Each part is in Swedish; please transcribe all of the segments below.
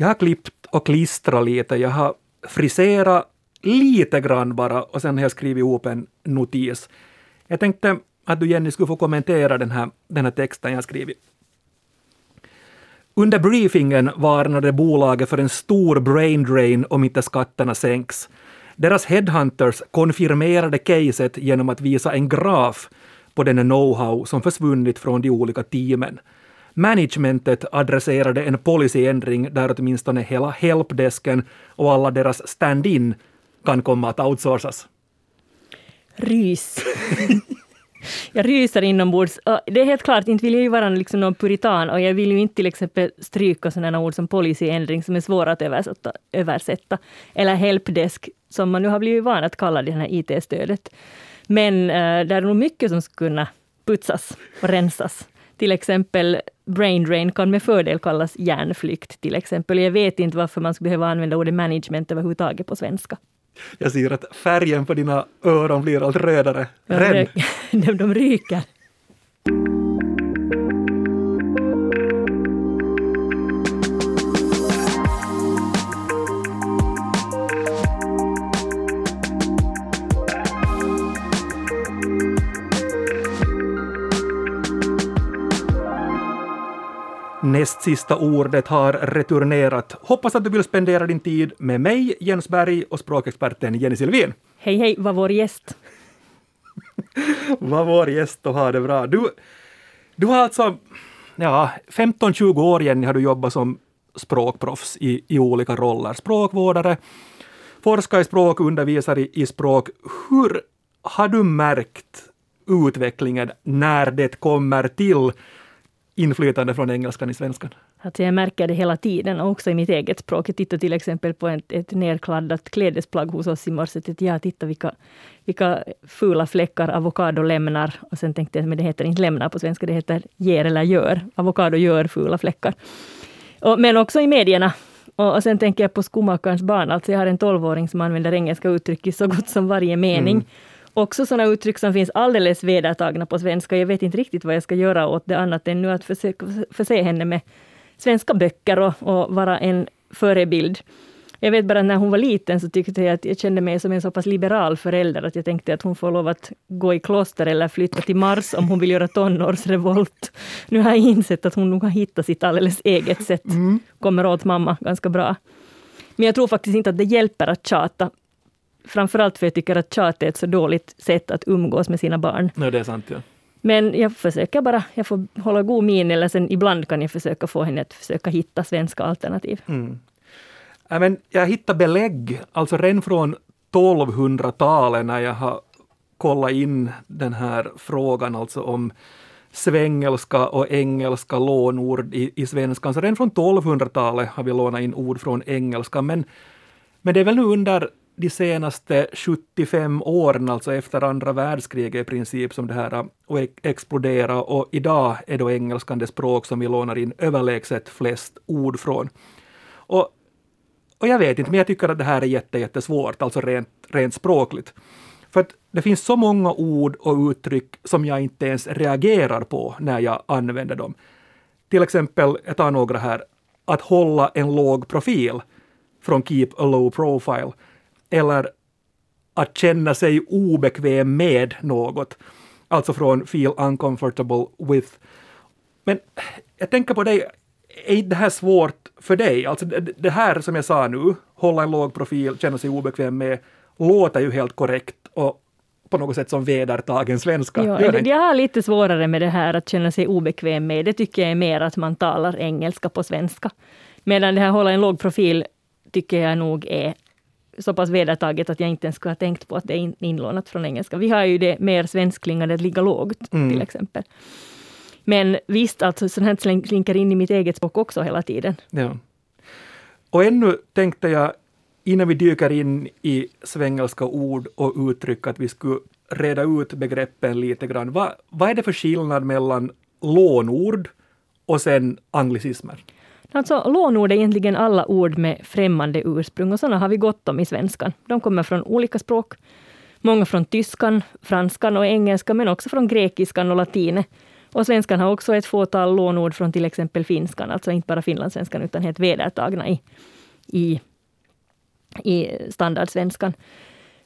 Jag har klippt och klistrat lite, jag har friserat lite grann bara och sen har jag skrivit ihop en notis. Jag tänkte att du Jenny skulle få kommentera den här, den här texten jag skrivit. Under briefingen varnade bolaget för en stor brain drain om inte skatterna sänks. Deras headhunters konfirmerade caset genom att visa en graf på den know-how som försvunnit från de olika teamen. Managementet adresserade en policyändring där åtminstone hela helpdesken och alla deras stand-in kan komma att outsourcas. Rys. jag ryser inombords. Det är helt klart, inte vill jag ju vara liksom någon puritan och jag vill ju inte till exempel stryka sådana ord som policyändring som är svåra att översätta, översätta. Eller helpdesk, som man nu har blivit van att kalla det här IT-stödet. Men eh, äh, det är nog mycket som skulle kunna putsas och rensas. Till exempel brain drain kan med fördel kallas hjärnflykt till exempel. Jag vet inte varför man skulle behöva använda ordet management överhuvudtaget på svenska. Jag ser att färgen på dina öron blir allt rödare. Ren. de, de ryker. Näst sista ordet har returnerat. Hoppas att du vill spendera din tid med mig, Jens Berg, och språkexperten Jenny Silvin. Hej, hej, var vår gäst. var vår gäst och ha det bra. Du, du har alltså, ja, 15-20 år Jenny har du jobbat som språkproffs i, i olika roller. Språkvårdare, forskar i språk, undervisar i, i språk. Hur har du märkt utvecklingen när det kommer till inflytande från engelskan i svenskan? Alltså jag märker det hela tiden, också i mitt eget språk. Jag tittar till exempel på ett, ett nerkladdat klädesplagg hos oss i morse. Ja, titta vilka, vilka fula fläckar avokado lämnar. Och sen tänkte jag, men det heter inte lämnar på svenska, det heter ger eller gör. Avokado gör fula fläckar. Och, men också i medierna. Och, och sen tänker jag på skomakarens barn. Alltså jag har en tolvåring som använder engelska uttryck i så gott som varje mening. Mm också sådana uttryck som finns alldeles vedertagna på svenska. Jag vet inte riktigt vad jag ska göra åt det annat än nu att försöka förse henne med svenska böcker och, och vara en förebild. Jag vet bara att när hon var liten så tyckte jag att jag kände mig som en så pass liberal förälder att jag tänkte att hon får lov att gå i kloster eller flytta till Mars om hon vill göra tonårsrevolt. Nu har jag insett att hon nog har hittat sitt alldeles eget sätt. Mm. Kommer åt mamma ganska bra. Men jag tror faktiskt inte att det hjälper att tjata framförallt för jag tycker att tjat är ett så dåligt sätt att umgås med sina barn. Nej, det är sant. Ja. Men jag försöker bara, jag får hålla god min eller sen ibland kan jag försöka få henne att försöka hitta svenska alternativ. Mm. Men jag hittade belägg, alltså redan från 1200-talet när jag har kollat in den här frågan, alltså om svengelska och engelska lånord i, i svenskan. Så redan från 1200-talet har vi lånat in ord från engelska, men, men det är väl nu under de senaste 75 åren, alltså efter andra världskriget i princip, som det här har exploderat och idag är då engelskan det språk som vi lånar in överlägset flest ord från. Och, och jag vet inte, men jag tycker att det här är jätte, jättesvårt, alltså rent, rent språkligt. För att det finns så många ord och uttryck som jag inte ens reagerar på när jag använder dem. Till exempel, jag tar några här, att hålla en låg profil från Keep a low profile eller att känna sig obekväm med något. Alltså från feel uncomfortable with. Men jag tänker på dig, är inte det här svårt för dig? Alltså det här som jag sa nu, hålla en låg profil, känna sig obekväm med, låter ju helt korrekt och på något sätt som vedertagen svenska. Ja, jag har lite svårare med det här att känna sig obekväm med. Det tycker jag är mer att man talar engelska på svenska. Medan det här hålla en låg profil tycker jag nog är så pass vedertaget att jag inte ens skulle ha tänkt på att det är inlånat från engelska. Vi har ju det mer svenskklingande att ligga lågt, mm. till exempel. Men visst, alltså, sånt här slinker in i mitt eget språk också hela tiden. Ja. Och ännu tänkte jag, innan vi dyker in i svengelska ord och uttryck, att vi skulle reda ut begreppen lite grann. Va, vad är det för skillnad mellan lånord och sen anglicismer? Alltså, lånord är egentligen alla ord med främmande ursprung och sådana har vi gott om i svenskan. De kommer från olika språk. Många från tyskan, franskan och engelska, men också från grekiskan och latinet. Och svenskan har också ett fåtal lånord från till exempel finskan, alltså inte bara finlandssvenskan utan helt vedertagna i, i, i standardsvenskan.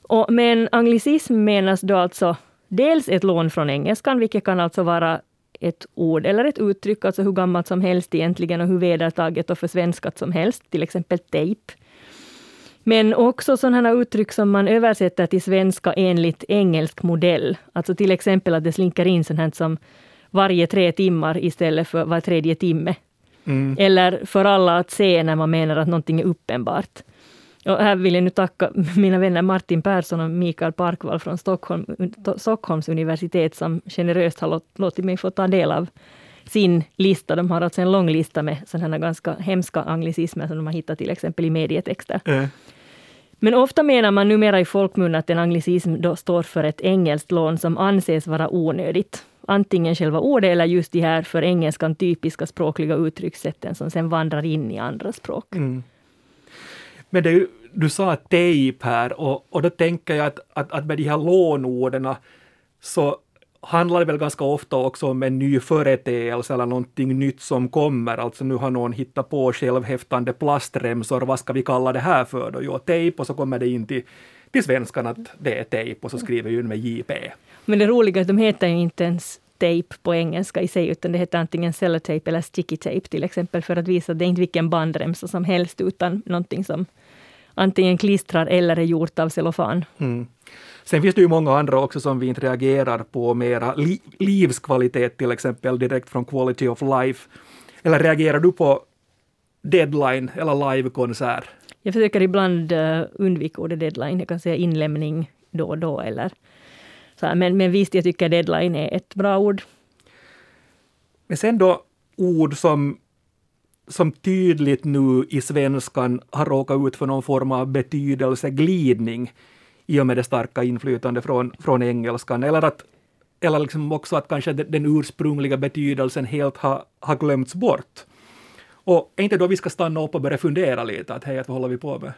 Och med en anglicism menas då alltså dels ett lån från engelskan, vilket kan alltså vara ett ord eller ett uttryck, alltså hur gammalt som helst egentligen och hur vedertaget och försvenskat som helst, till exempel tejp. Men också sådana uttryck som man översätter till svenska enligt engelsk modell. Alltså till exempel att det slinker in sånt här som varje tre timmar istället för var tredje timme. Mm. Eller för alla att se när man menar att någonting är uppenbart. Och här vill jag nu tacka mina vänner Martin Persson och Mikael Parkvall från Stockholm, Stockholms universitet som generöst har låtit mig få ta del av sin lista. De har alltså en lång lista med sådana ganska hemska anglicismer som de har hittat till exempel i medietexter. Mm. Men ofta menar man numera i folkmun att en anglicism då står för ett engelskt lån som anses vara onödigt. Antingen själva ordet eller just de här för engelskan typiska språkliga uttryckssätten som sen vandrar in i andra språk. Mm. Men det, du sa tejp här och, och då tänker jag att, att, att med de här lånorden så handlar det väl ganska ofta också om en ny företeelse eller någonting nytt som kommer. Alltså nu har någon hittat på självhäftande plastremsor, vad ska vi kalla det här för då? Jo, tejp och så kommer det in till, till svenskan att det är tejp och så skriver ju med JP. Men det roliga är att de heter ju inte ens tejp på engelska i sig, utan det heter antingen sellotape eller sticky tape till exempel, för att visa att det är inte vilken bandremsa som helst, utan någonting som antingen klistrar eller är gjort av cellofan. Mm. Sen finns det ju många andra också som vi inte reagerar på mera. Li livskvalitet till exempel direkt från quality of life. Eller reagerar du på deadline eller livekonsert? Jag försöker ibland uh, undvika ordet deadline. Jag kan säga inlämning då och då. Eller så här. Men, men visst, jag tycker deadline är ett bra ord. Men sen då ord som som tydligt nu i svenskan har råkat ut för någon form av betydelseglidning i och med det starka inflytande från, från engelskan. Eller, att, eller liksom också att kanske den ursprungliga betydelsen helt har, har glömts bort. Och är inte då vi ska stanna upp och börja fundera lite, att hej, vad håller vi på med?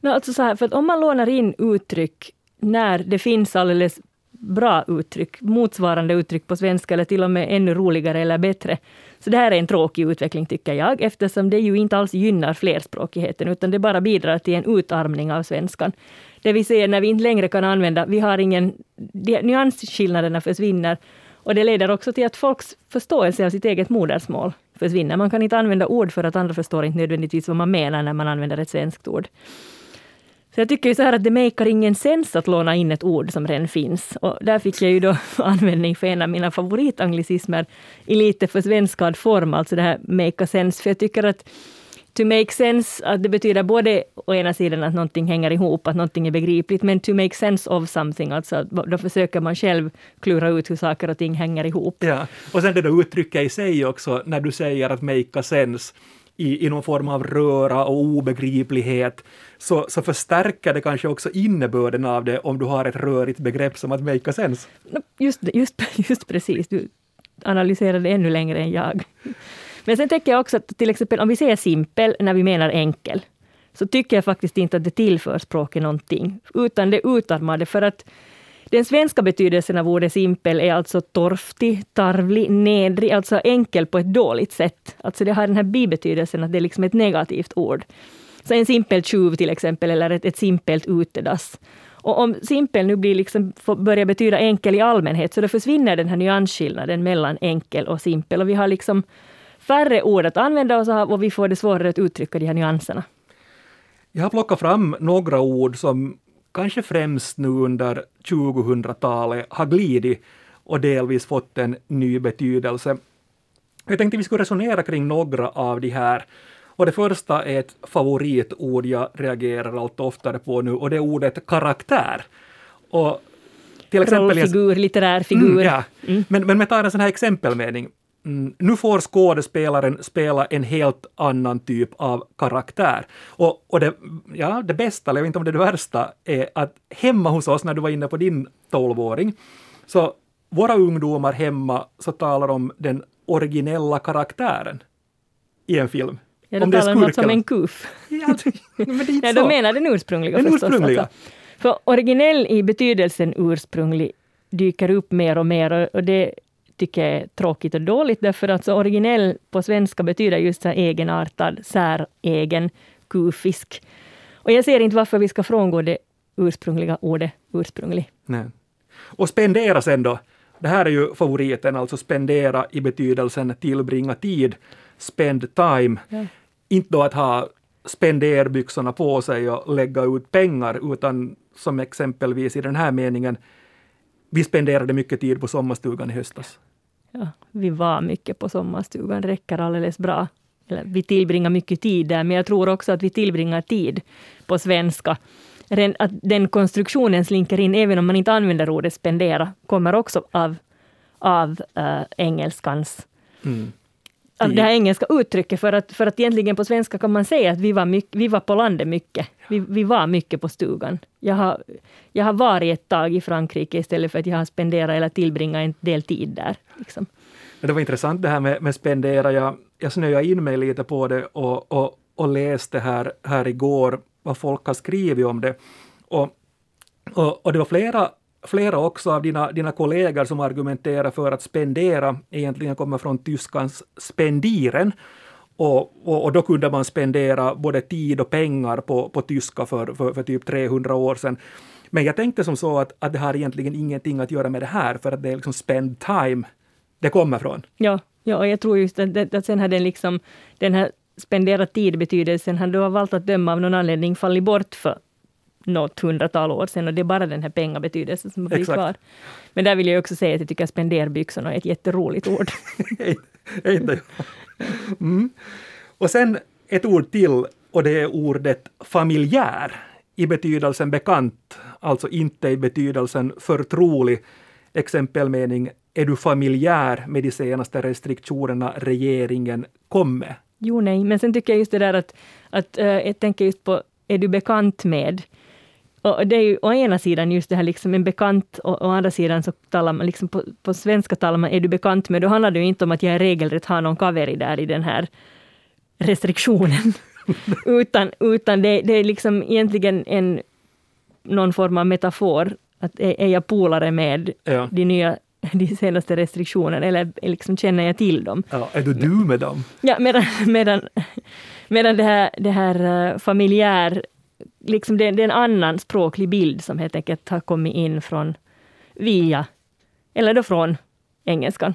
No, alltså så här, för att om man lånar in uttryck när det finns alldeles bra uttryck, motsvarande uttryck på svenska eller till och med ännu roligare eller bättre. Så det här är en tråkig utveckling tycker jag, eftersom det ju inte alls gynnar flerspråkigheten, utan det bara bidrar till en utarmning av svenskan. Det vi ser när vi inte längre kan använda, vi har ingen, nyansskillnaderna försvinner. Och det leder också till att folks förståelse av sitt eget modersmål försvinner. Man kan inte använda ord för att andra förstår inte nödvändigtvis vad man menar när man använder ett svenskt ord. Så jag tycker ju så här att det maker ingen sens att låna in ett ord som redan finns. Och där fick jag ju då användning för en av mina favoritanglicismer i lite för svenskad form, alltså det här make a sense. För jag tycker att to make sense, att det betyder både å ena sidan att någonting hänger ihop, att någonting är begripligt, men to make sense of something, alltså då försöker man själv klura ut hur saker och ting hänger ihop. Ja, och sen det där uttrycket i sig också, när du säger att make a sense, i, i någon form av röra och obegriplighet, så, så förstärker det kanske också innebörden av det om du har ett rörigt begrepp som att make sense. Just, just, just precis, du analyserar det ännu längre än jag. Men sen tänker jag också att till exempel om vi säger simpel när vi menar enkel, så tycker jag faktiskt inte att det tillför språket någonting, utan det utarmar det. För att den svenska betydelsen av ordet simpel är alltså torftig, tarvlig, nedrig, alltså enkel på ett dåligt sätt. Alltså det har den här bibetydelsen att det är liksom ett negativt ord. Så en simpel tjuv till exempel, eller ett, ett simpelt utedass. Och om simpel nu blir liksom, börjar betyda enkel i allmänhet, så då försvinner den här nyansskillnaden mellan enkel och simpel. Och vi har liksom färre ord att använda oss av och vi får det svårare att uttrycka de här nyanserna. Jag har plockat fram några ord som kanske främst nu under 2000-talet har glidit och delvis fått en ny betydelse. Jag tänkte vi skulle resonera kring några av de här. Och det första är ett favoritord jag reagerar allt oftare på nu och det är ordet karaktär. Och till exempel, Rollfigur, litterär figur. Mm, ja. Mm. Men, men med tar en sån här exempelmening. Mm, nu får skådespelaren spela en helt annan typ av karaktär. Och, och det, ja, det bästa, eller jag vet inte om det är det värsta, är att hemma hos oss, när du var inne på din tolvåring, så våra ungdomar hemma så talar om den originella karaktären i en film. Ja, de talar om något som en kuf. Ja, men det är Nej, de menar den ursprungliga den förstås. Ursprungliga. Alltså. För originell i betydelsen ursprunglig dyker upp mer och mer och det tycker är tråkigt och dåligt, därför att så originell på svenska betyder just så egenartad, säregen, kufisk. Och jag ser inte varför vi ska frångå det ursprungliga ordet ursprunglig. Nej. Och spendera sen då. Det här är ju favoriten, alltså spendera i betydelsen tillbringa tid, spend time. Ja. Inte då att ha spenderbyxorna på sig och lägga ut pengar, utan som exempelvis i den här meningen, vi spenderade mycket tid på sommarstugan i höstas. Ja, vi var mycket på sommarstugan, räcker alldeles bra. Eller, vi tillbringar mycket tid där, men jag tror också att vi tillbringar tid på svenska. Att den konstruktionen slinker in, även om man inte använder ordet spendera, kommer också av, av äh, engelskans Mm av det här engelska uttrycket, för att, för att egentligen på svenska kan man säga att vi var, mycket, vi var på landet mycket. Vi, vi var mycket på stugan. Jag har, jag har varit ett tag i Frankrike istället för att jag har spenderat eller tillbringat en del tid där. Liksom. Det var intressant det här med, med spendera. Jag, jag snöade in mig lite på det och, och, och läste här, här igår vad folk har skrivit om det. Och, och, och det var flera, flera också av dina, dina kollegor som argumenterar för att spendera egentligen kommer från tyskans spendieren. Och, och, och då kunde man spendera både tid och pengar på, på tyska för, för, för typ 300 år sedan. Men jag tänkte som så att, att det har egentligen ingenting att göra med det här, för att det är liksom spend time det kommer från. Ja, ja, och jag tror just att, att, att sen har den, liksom, den här spendera tid-betydelsen har du valt att döma av någon anledning fallit bort för något hundratal år sedan och det är bara den här pengabetydelsen som blivit Exakt. kvar. Men där vill jag också säga att jag tycker att spenderbyxorna är ett jätteroligt ord. Inte? Mm. Och sen ett ord till och det är ordet familjär i betydelsen bekant, alltså inte i betydelsen förtrolig. Exempelmening, är du familjär med de senaste restriktionerna regeringen kom med? Jo, nej, men sen tycker jag just det där att, att eh, jag tänker just på, är du bekant med? Och det är ju å ena sidan just det här liksom en bekant och å andra sidan så talar man liksom på, på svenska talar man är du bekant med, då handlar det ju inte om att jag regelrätt har någon kaveri där i den här restriktionen. utan utan det, det är liksom egentligen en, någon form av metafor. Att är, är jag polare med Ja. de nya de senaste restriktionerna eller liksom känner jag till dem? Ja, är du du med dem? Ja, medan, medan, medan det här, det här eh, familjär, liksom det, det är en annan språklig bild som helt enkelt har kommit in från via, eller då från engelskan.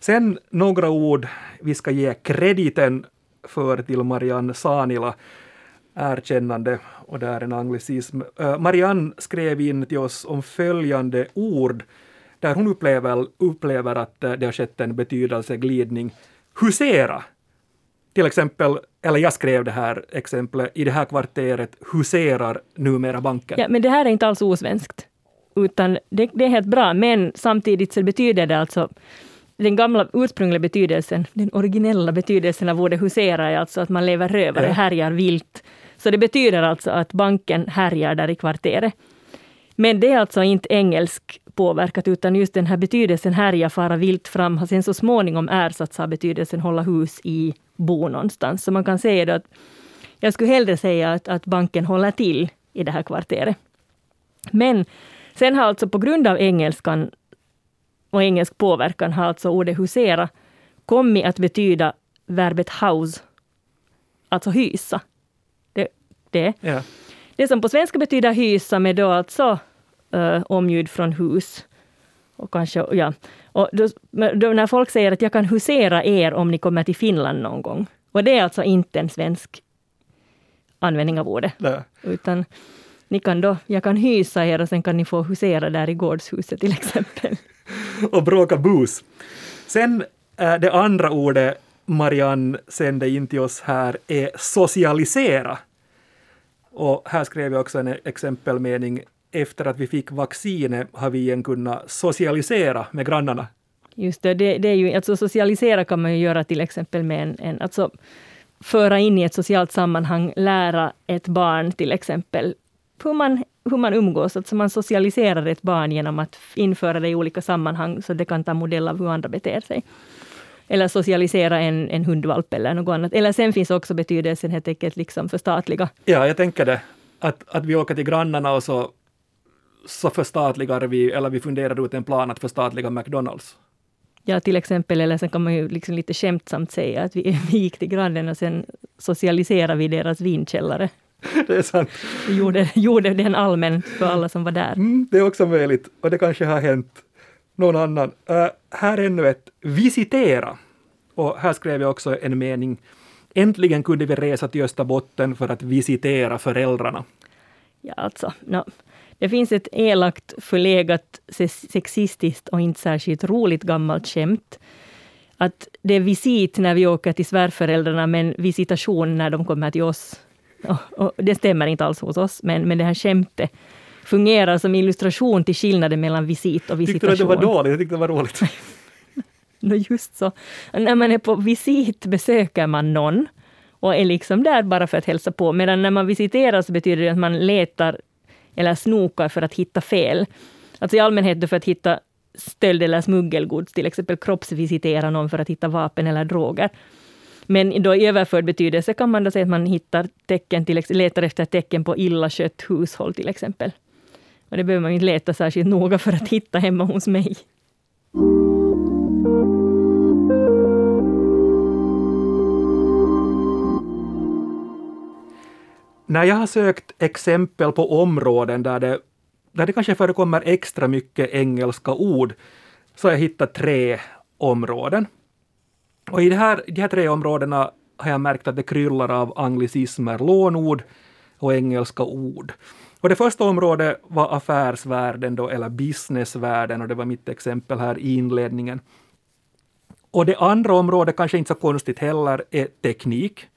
Sen några ord vi ska ge krediten för till Marianne Sanila, erkännande, och där en anglicism. Äh, Marianne skrev in till oss om följande ord, där hon upplever, upplever att det har skett en betydelseglidning. Husera! Till exempel, eller jag skrev det här exemplet, i det här kvarteret huserar numera banken. Ja, men det här är inte alls osvenskt, utan det, det är helt bra, men samtidigt så betyder det alltså den gamla ursprungliga betydelsen, den originella betydelsen av ordet husera är alltså att man lever rövare, Ja. härjar vilt. Så det betyder alltså att banken härjar där i kvarteret. Men det är alltså inte engelsk påverkat, utan just den här betydelsen härja, fara vilt fram har sen så småningom ersatts av betydelsen hålla hus i, bo någonstans. Så man kan säga då att jag skulle hellre säga att, att banken håller till i det här kvarteret. Men sen har alltså på grund av engelskan och engelsk påverkan har alltså ordet husera kommit att betyda verbet house, alltså hysa. Det, det. Ja. det som på svenska betyder hysa med då alltså uh, omljud från hus. Och kanske, ja. Och då, då när folk säger att jag kan husera er om ni kommer till Finland någon gång. Och det är alltså inte en svensk användning av ordet. Nej. Utan ni kan då, jag kan hysa er och sen kan ni få husera där i gårdshuset till exempel. och bråka bus. Sen äh, det andra ordet Marianne sände in till oss här är socialisera. Och här skrev jag också en exempelmening. Efter att vi fick vaccinet har vi igen kunnat socialisera med grannarna. Just det, det, det är ju, alltså socialisera kan man ju göra till exempel med en, en alltså föra in i ett socialt sammanhang, lära ett barn till exempel hur man, hur man umgås. Alltså man socialiserar ett barn genom att införa det i olika sammanhang så det kan ta modell av hur andra beter sig. Eller socialisera en, en hundvalp eller något annat. Eller sen finns också betydelsen helt enkelt liksom förstatliga. Ja, jag tänker det. Att, att vi åker till grannarna och så, så förstatligar vi, eller vi funderar ut en plan att förstatliga McDonalds. Ja, till exempel, eller sen kan man ju liksom lite skämtsamt säga att vi, vi gick till grannen och sen socialiserade vi deras vinkällare. Det är sant. Vi gjorde, gjorde den allmän för alla som var där. Mm, det är också möjligt och det kanske har hänt någon annan. Uh, här är ännu ett visitera. Och här skrev jag också en mening. Äntligen kunde vi resa till Österbotten för att visitera föräldrarna. Ja, alltså, no. Det finns ett elakt, förlegat, sexistiskt och inte särskilt roligt gammalt skämt. Att det är visit när vi åker till svärföräldrarna, men visitation när de kommer till oss. Och, och det stämmer inte alls hos oss, men, men det här skämtet fungerar som illustration till skillnaden mellan visit och visitation. Tyckte du att det var dåligt? Jag tyckte det var roligt. no, just så. När man är på visit besöker man någon och är liksom där bara för att hälsa på. Medan när man visiterar så betyder det att man letar eller snokar för att hitta fel. Alltså i allmänhet för att hitta stöld eller smuggelgods, till exempel kroppsvisitera någon för att hitta vapen eller droger. Men då i överförd betydelse kan man då säga att man hittar tecken till, letar efter tecken på illa skött hushåll till exempel. Och det behöver man inte leta särskilt noga för att hitta hemma hos mig. När jag har sökt exempel på områden där det, där det kanske förekommer extra mycket engelska ord, så har jag hittat tre områden. Och i det här, de här tre områdena har jag märkt att det kryllar av anglicismer, lånord och engelska ord. Och det första området var affärsvärlden då, eller businessvärlden, och det var mitt exempel här i inledningen. Och det andra området, kanske inte så konstigt heller, är teknik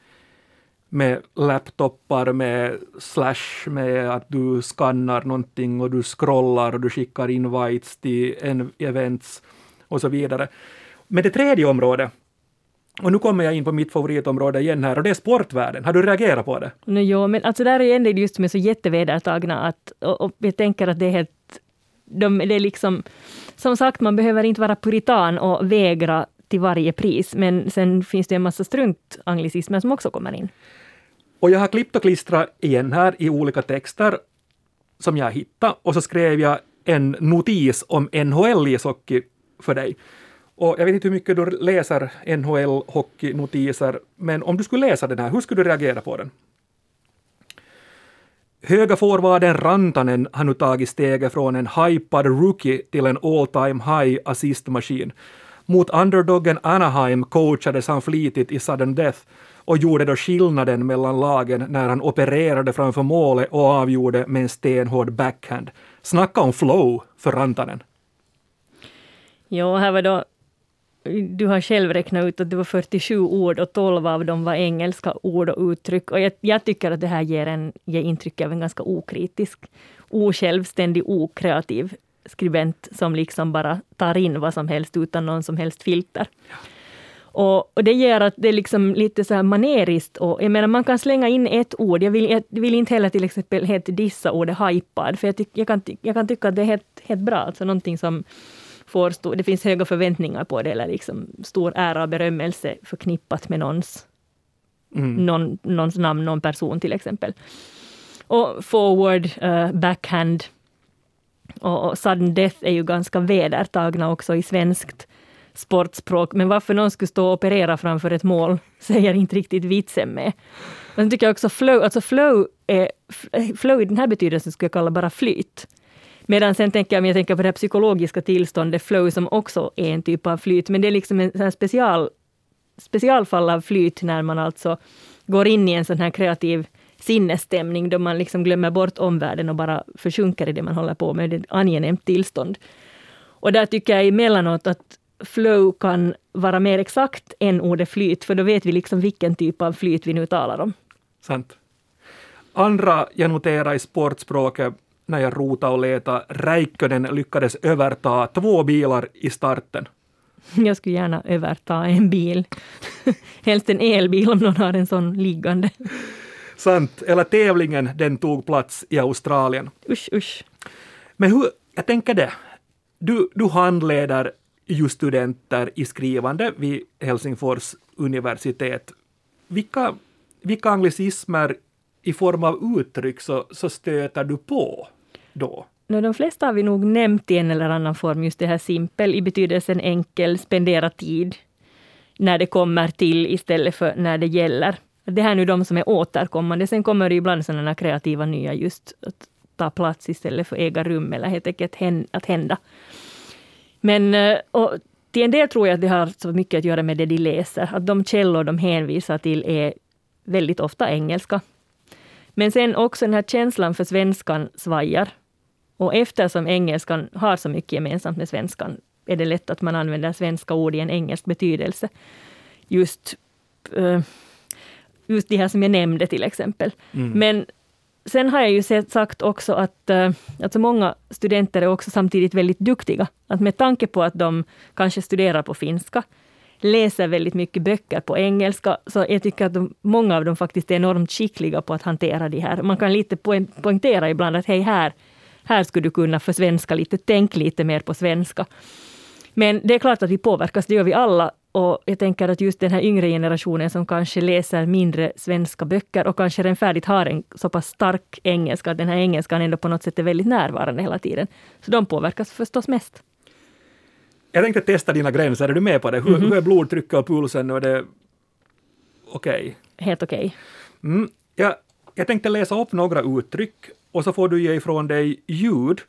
med laptopar, med slash, med att du skannar någonting och du scrollar och du skickar invites till en events och så vidare. Men det tredje området, och nu kommer jag in på mitt favoritområde igen här och det är sportvärlden. Har du reagerat på det? Nej, jo, men alltså där är ändå just som är så jättevedertagna att, och, och jag tänker att det är helt de, det är liksom, som sagt, man behöver inte vara puritan och vägra till varje pris, men sen finns det en massa strunt-anglicismer som också kommer in. Och jag har klippt och klistrat igen här i olika texter som jag hittade och så skrev jag en notis om NHL-ishockey för dig. Och jag vet inte hur mycket du läser NHL-hockeynotiser, men om du skulle läsa den här, hur skulle du reagera på den? Höga forwarden Rantanen har nu tagit steget från en hypad rookie till en all time high assistmaskin. Mot underdoggen Anaheim coachades han flitigt i sudden death och gjorde då skillnaden mellan lagen när han opererade framför målet och avgjorde med en stenhård backhand. Snacka om flow för Rantanen. Jo, här var då du har själv räknat ut att det var 47 ord och 12 av dem var engelska ord och uttryck. Och jag, jag tycker att det här ger, en, ger intryck av en ganska okritisk, osjälvständig, okreativ skribent som liksom bara tar in vad som helst utan någon som helst filter. Ja. Och, och, det gör att det är liksom lite så här maneriskt. Och, jag menar, man kan slänga in ett ord. Jag vill, jag vill inte heller till exempel helt dissa ordet hypad, för jag, tyck, jag, kan, jag kan tycka att det är helt, helt bra. Alltså någonting som får stor, det finns höga förväntningar på det, eller liksom stor ära och berömmelse förknippat med någons, mm. någon, någons namn, någon person till exempel. Och forward, uh, backhand och, och sudden death är ju ganska vedertagna också i svenskt sportspråk, men varför någon skulle stå och operera framför ett mål säger inte riktigt vitsen med. Men tycker jag också flow, alltså flow, är, flow i den här betydelsen skulle jag kalla bara flyt. Medan sen tänker jag, om jag tänker på det psykologiska tillståndet, flow som också är en typ av flyt, men det är liksom en special, specialfall av flyt när man alltså går in i en sån här kreativ sinnesstämning då man liksom glömmer bort omvärlden och bara försjunker i det man håller på med, det är ett angenämt tillstånd. Och där tycker jag emellanåt att flow kan vara mer exakt än ordet flyt, för då vet vi liksom vilken typ av flyt vi nu talar om. Sant. Andra jag noterar i sportspråket när jag rotade och letade, Räikkönen lyckades överta två bilar i starten. Jag skulle gärna överta en bil. Helst en elbil om någon har en sån liggande. Sant. Eller tävlingen, den tog plats i Australien. Usch, usch. Men hur, jag tänker det. Du, du handleder ju studenter i skrivande vid Helsingfors universitet. Vilka, vilka anglicismer i form av uttryck så, så stöter du på då? No, de flesta har vi nog nämnt i en eller annan form, just det här simpel i betydelsen enkel, spendera tid när det kommer till istället för när det gäller. Det här är nu de som är återkommande. Sen kommer det ibland sådana kreativa nya, just att ta plats istället för äga rum eller helt enkelt att hända. Men eh, och till en del tror jag att det har så mycket att göra med det de läser. Att de källor de hänvisar till är väldigt ofta engelska. Men sen också den här känslan för svenskan svajar. Och eftersom engelskan har så mycket gemensamt med svenskan är det lätt att man använder svenska ord i en engelsk betydelse. Just, uh, just de här som jag nämnde till exempel. Mm. Men sen har jag ju sett, sagt också att alltså många studenter är också samtidigt väldigt duktiga. Att med tanke på att de kanske studerar på finska, läser väldigt mycket böcker på engelska, så jag tycker att de, många av dem faktiskt är enormt skickliga på att hantera det här. Man kan lite poängtera ibland att hej, här, här skulle du kunna försvenska lite, tänk lite mer på svenska. Men det är klart att vi påverkas, det gör vi alla. Och jag tänker att just den här yngre generationen som kanske läser mindre svenska böcker och kanske redan färdigt har en så pass stark engelska, att den här engelskan ändå på något sätt är väldigt närvarande hela tiden. Så de påverkas förstås mest. Jag tänkte testa dina gränser, är du med på det? Hur, mm -hmm. hur är blodtrycket och pulsen? Och det okej? Okay? Helt okej. Okay. Mm, ja, jag tänkte läsa upp några uttryck och så får du ge ifrån dig ljud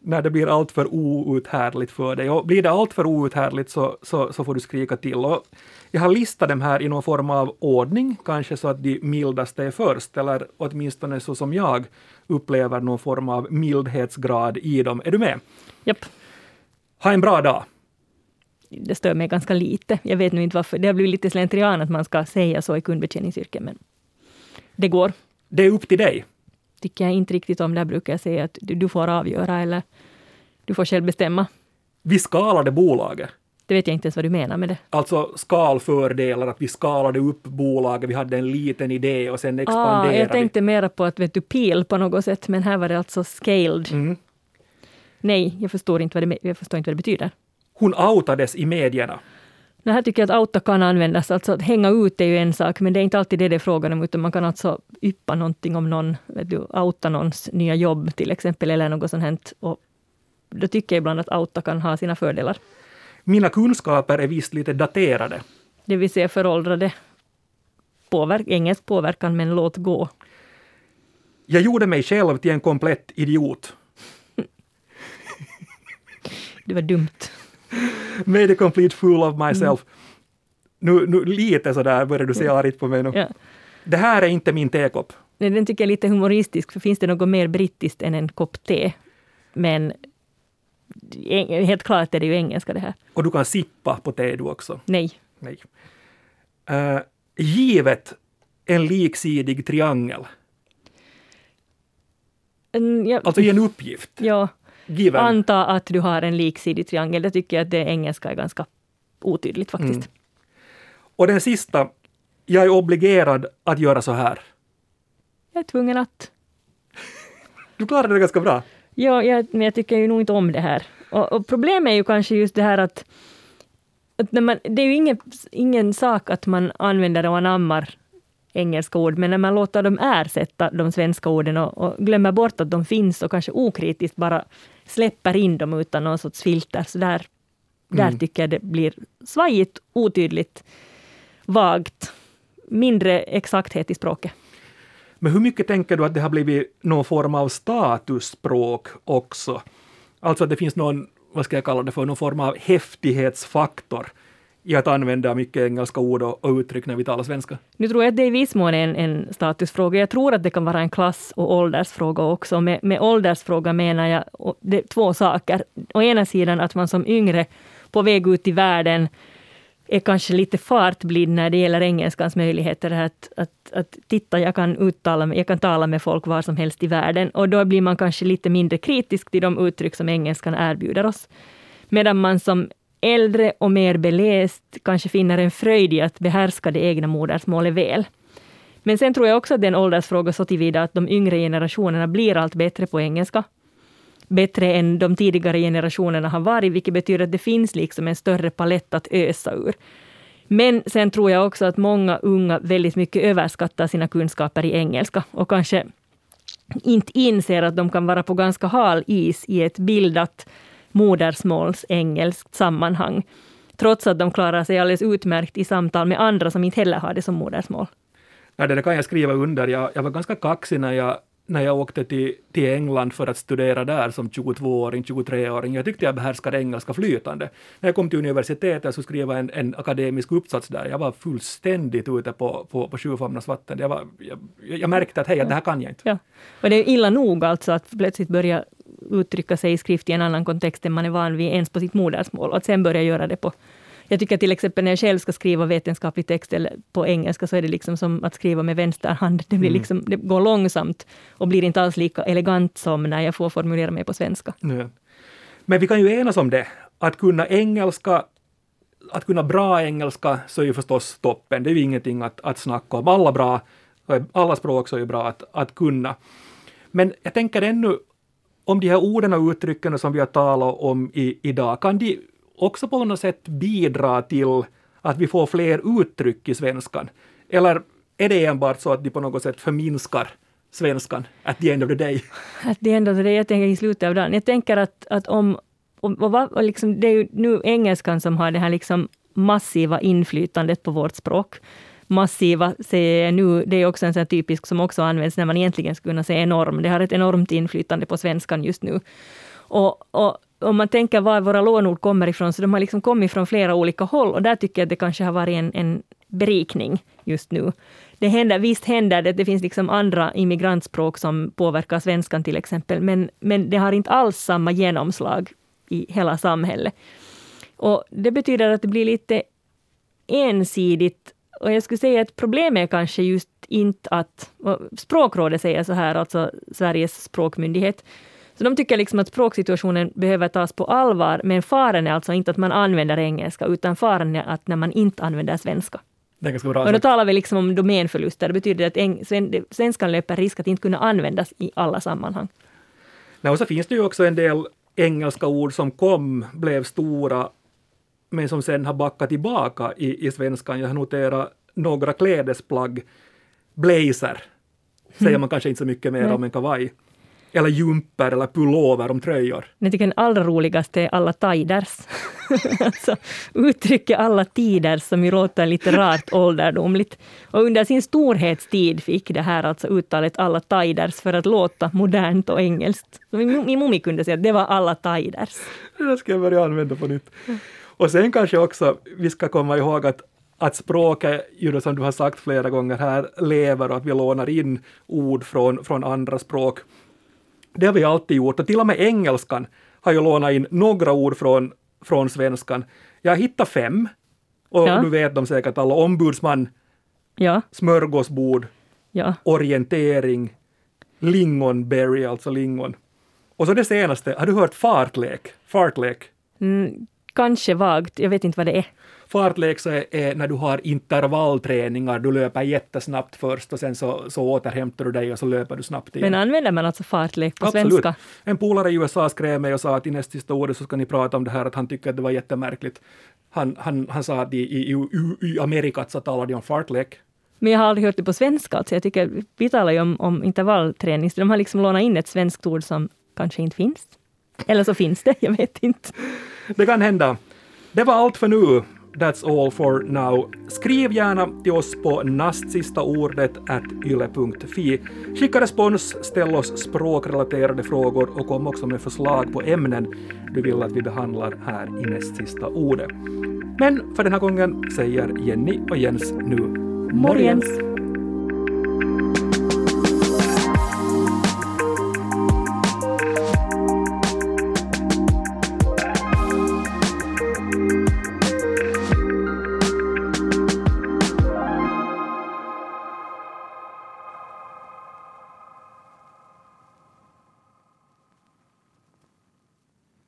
när det blir alltför outhärdligt för dig. Och blir det alltför outhärdligt så, så, så får du skrika till. Och jag har listat dem här i någon form av ordning, kanske så att de mildaste är först, eller åtminstone så som jag upplever någon form av mildhetsgrad i dem. Är du med? Japp. Ha en bra dag. Det stör mig ganska lite. Jag vet nu inte varför. Det har blivit lite slentrian att man ska säga så i kundbetjäningsyrken, men det går. Det är upp till dig tycker jag inte riktigt om. Där brukar jag säga att du, får avgöra eller du får själv bestämma. Vi skalade bolaget. Det vet jag inte ens vad du menar med det. Alltså skalfördelar, att vi skalade upp bolaget, vi hade en liten idé och sen expanderade ah, Jag tänkte mera på att vet du, pil på något sätt, men här var det alltså scaled. Mm. Nej, jag förstår, inte vad det, jag förstår inte vad det betyder. Hon outades i medierna. Det här tycker jag att outa kan användas. Alltså att hänga ut är ju en sak, men det är inte alltid det det är frågan om, utan man kan alltså yppa någonting om någon, vet du, outa någons nya jobb till exempel, eller något sånt. Här. Och då tycker jag ibland att outa kan ha sina fördelar. Mina kunskaper är visst lite daterade. Det vill säga föråldrade. Påverk, engelsk påverkan, men låt gå. Jag gjorde mig själv till en komplett idiot. det var dumt. Made a complete fool of myself. Mm. Nu, nu lite sådär börjar du se mm. argt på mig nu. Ja. Det här är inte min tekopp. Nej, den tycker jag är lite humoristisk, för finns det något mer brittiskt än en kopp te? Men helt klart är det ju engelska det här. Och du kan sippa på te du också? Nej. Nej. Uh, givet en liksidig triangel. En, ja. Alltså i en uppgift. Ja. Given. Anta att du har en liksidig triangel. Det tycker jag att det engelska är ganska otydligt faktiskt. Mm. Och den sista. Jag är obligerad att göra så här. Jag är tvungen att. Du klarade det ganska bra. Ja, jag, men jag tycker ju nog inte om det här. Och, och problemet är ju kanske just det här att, att när man, det är ju ingen, ingen sak att man använder och anammar engelska ord, men när man låter dem ersätta de svenska orden och, och glömmer bort att de finns och kanske okritiskt bara släpper in dem utan någon sorts filter, så där, där mm. tycker jag det blir svajigt, otydligt, vagt, mindre exakthet i språket. Men hur mycket tänker du att det har blivit någon form av statusspråk också? Alltså att det finns någon, vad ska jag kalla det för, någon form av häftighetsfaktor i att använda mycket engelska ord och, och uttryck när vi talar svenska? Nu tror jag att det i viss mån är en, en statusfråga. Jag tror att det kan vara en klass och åldersfråga också. Med, med åldersfråga menar jag det, två saker. Å ena sidan att man som yngre på väg ut i världen är kanske lite fartblind när det gäller engelskans möjligheter att, att, att titta, jag kan, uttala, jag kan tala med folk var som helst i världen och då blir man kanske lite mindre kritisk till de uttryck som engelskan erbjuder oss. Medan man som äldre och mer beläst kanske finner en fröjd i att behärska det egna modersmålet väl. Men sen tror jag också att det är en åldersfråga så tillvida att de yngre generationerna blir allt bättre på engelska. Bättre än de tidigare generationerna har varit, vilket betyder att det finns liksom en större palett att ösa ur. Men sen tror jag också att många unga väldigt mycket överskattar sina kunskaper i engelska och kanske inte inser att de kan vara på ganska hal is i ett bildat modersmålsengelskt sammanhang. Trots att de klarar sig alldeles utmärkt i samtal med andra som inte heller har det som modersmål. Ja, det kan jag skriva under. Jag, jag var ganska kaxig när jag när jag åkte till, till England för att studera där som 22-åring, 23-åring. Jag tyckte jag behärskade engelska flytande. När jag kom till universitetet så skrev jag en, en akademisk uppsats där. Jag var fullständigt ute på, på, på sjufamnas vatten. Jag, var, jag, jag märkte att hej, det här kan jag inte. Ja. Och det är illa nog alltså att plötsligt börja uttrycka sig i skrift i en annan kontext än man är van vid ens på sitt modersmål och att sen börja göra det på jag tycker till exempel när jag själv ska skriva vetenskaplig text eller på engelska så är det liksom som att skriva med vänster hand. Det, blir mm. liksom, det går långsamt och blir inte alls lika elegant som när jag får formulera mig på svenska. Nej. Men vi kan ju enas om det, att kunna engelska att kunna bra engelska så är ju förstås toppen. Det är ju ingenting att, att snacka om. Alla, bra, alla språk så är ju bra att, att kunna. Men jag tänker ännu om de här orden och uttrycken som vi har talat om i, idag, kan de också på något sätt bidra till att vi får fler uttryck i svenskan? Eller är det enbart så att de på något sätt förminskar svenskan at the end of the day? At the end of the day, jag tänker i slutet av dagen. Jag tänker att, att om... Och, och, och liksom, det är ju nu engelskan som har det här liksom massiva inflytandet på vårt språk. Massiva säger jag nu, det är också en sån typisk som också används när man egentligen skulle kunna säga enorm. Det har ett enormt inflytande på svenskan just nu. Och, och om man tänker var våra lånord kommer ifrån, så de har liksom kommit från flera olika håll och där tycker jag att det kanske har varit en, en berikning just nu. Det händer, visst händer det, det finns liksom andra immigrantspråk som påverkar svenskan till exempel, men, men det har inte alls samma genomslag i hela samhället. Och det betyder att det blir lite ensidigt och jag skulle säga att problemet är kanske just inte att... Språkrådet säger så här, alltså Sveriges språkmyndighet, så de tycker liksom att språksituationen behöver tas på allvar, men faran är alltså inte att man använder engelska, utan faran är att när man inte använder svenska. Det är ganska bra och då talar vi liksom om domänförluster. Det betyder att svenskan löper risk att inte kunna användas i alla sammanhang. Nej, och så finns det ju också en del engelska ord som kom, blev stora, men som sen har backat tillbaka i, i svenskan. Jag har noterat några klädesplagg. Blazer säger mm. man kanske inte så mycket mer om än kavaj eller jumper eller pullover om tröjor. Jag tycker den allra roligaste är alla tiders. alltså, uttrycket alla tider som ju låter lite rart ålderdomligt. Och under sin storhetstid fick det här alltså uttalet alla tiders för att låta modernt och engelskt. Min mummi kunde säga att det var alla tiders. Det ska jag börja använda på nytt. Och sen kanske också vi ska komma ihåg att att språket, ju som du har sagt flera gånger här, lever och att vi lånar in ord från, från andra språk. Det har vi alltid gjort och till och med engelskan har ju lånat in några ord från, från svenskan. Jag hittat fem och ja. du vet dem säkert alla. Ombudsman, ja. smörgåsbord, ja. orientering, lingonberry, alltså lingon. Och så det senaste, har du hört fartlek? Fartlek? Mm, kanske vagt, jag vet inte vad det är. Fartlek så är, är, när du har intervallträningar, du löper jättesnabbt först och sen så, så återhämtar du dig och så löper du snabbt igen. Men använder man alltså fartlek på Absolut. svenska? En polare i USA skrev mig och sa att i nästa sista ordet så ska ni prata om det här att han tycker att det var jättemärkligt. Han, han, han sa att i, i, i, i Amerikat så talar de om fartlek. Men jag har aldrig hört det på svenska. Alltså jag tycker, vi talar ju om, om intervallträning, så de har liksom lånat in ett svenskt ord som kanske inte finns. Eller så finns det, jag vet inte. Det kan hända. Det var allt för nu. That's all for now. Skriv gärna till oss på nastsistaordet yle.fi. Skicka respons, ställ oss språkrelaterade frågor och kom också med förslag på ämnen du vill att vi behandlar här i näst sista ordet. Men för den här gången säger Jenny och Jens nu morgens.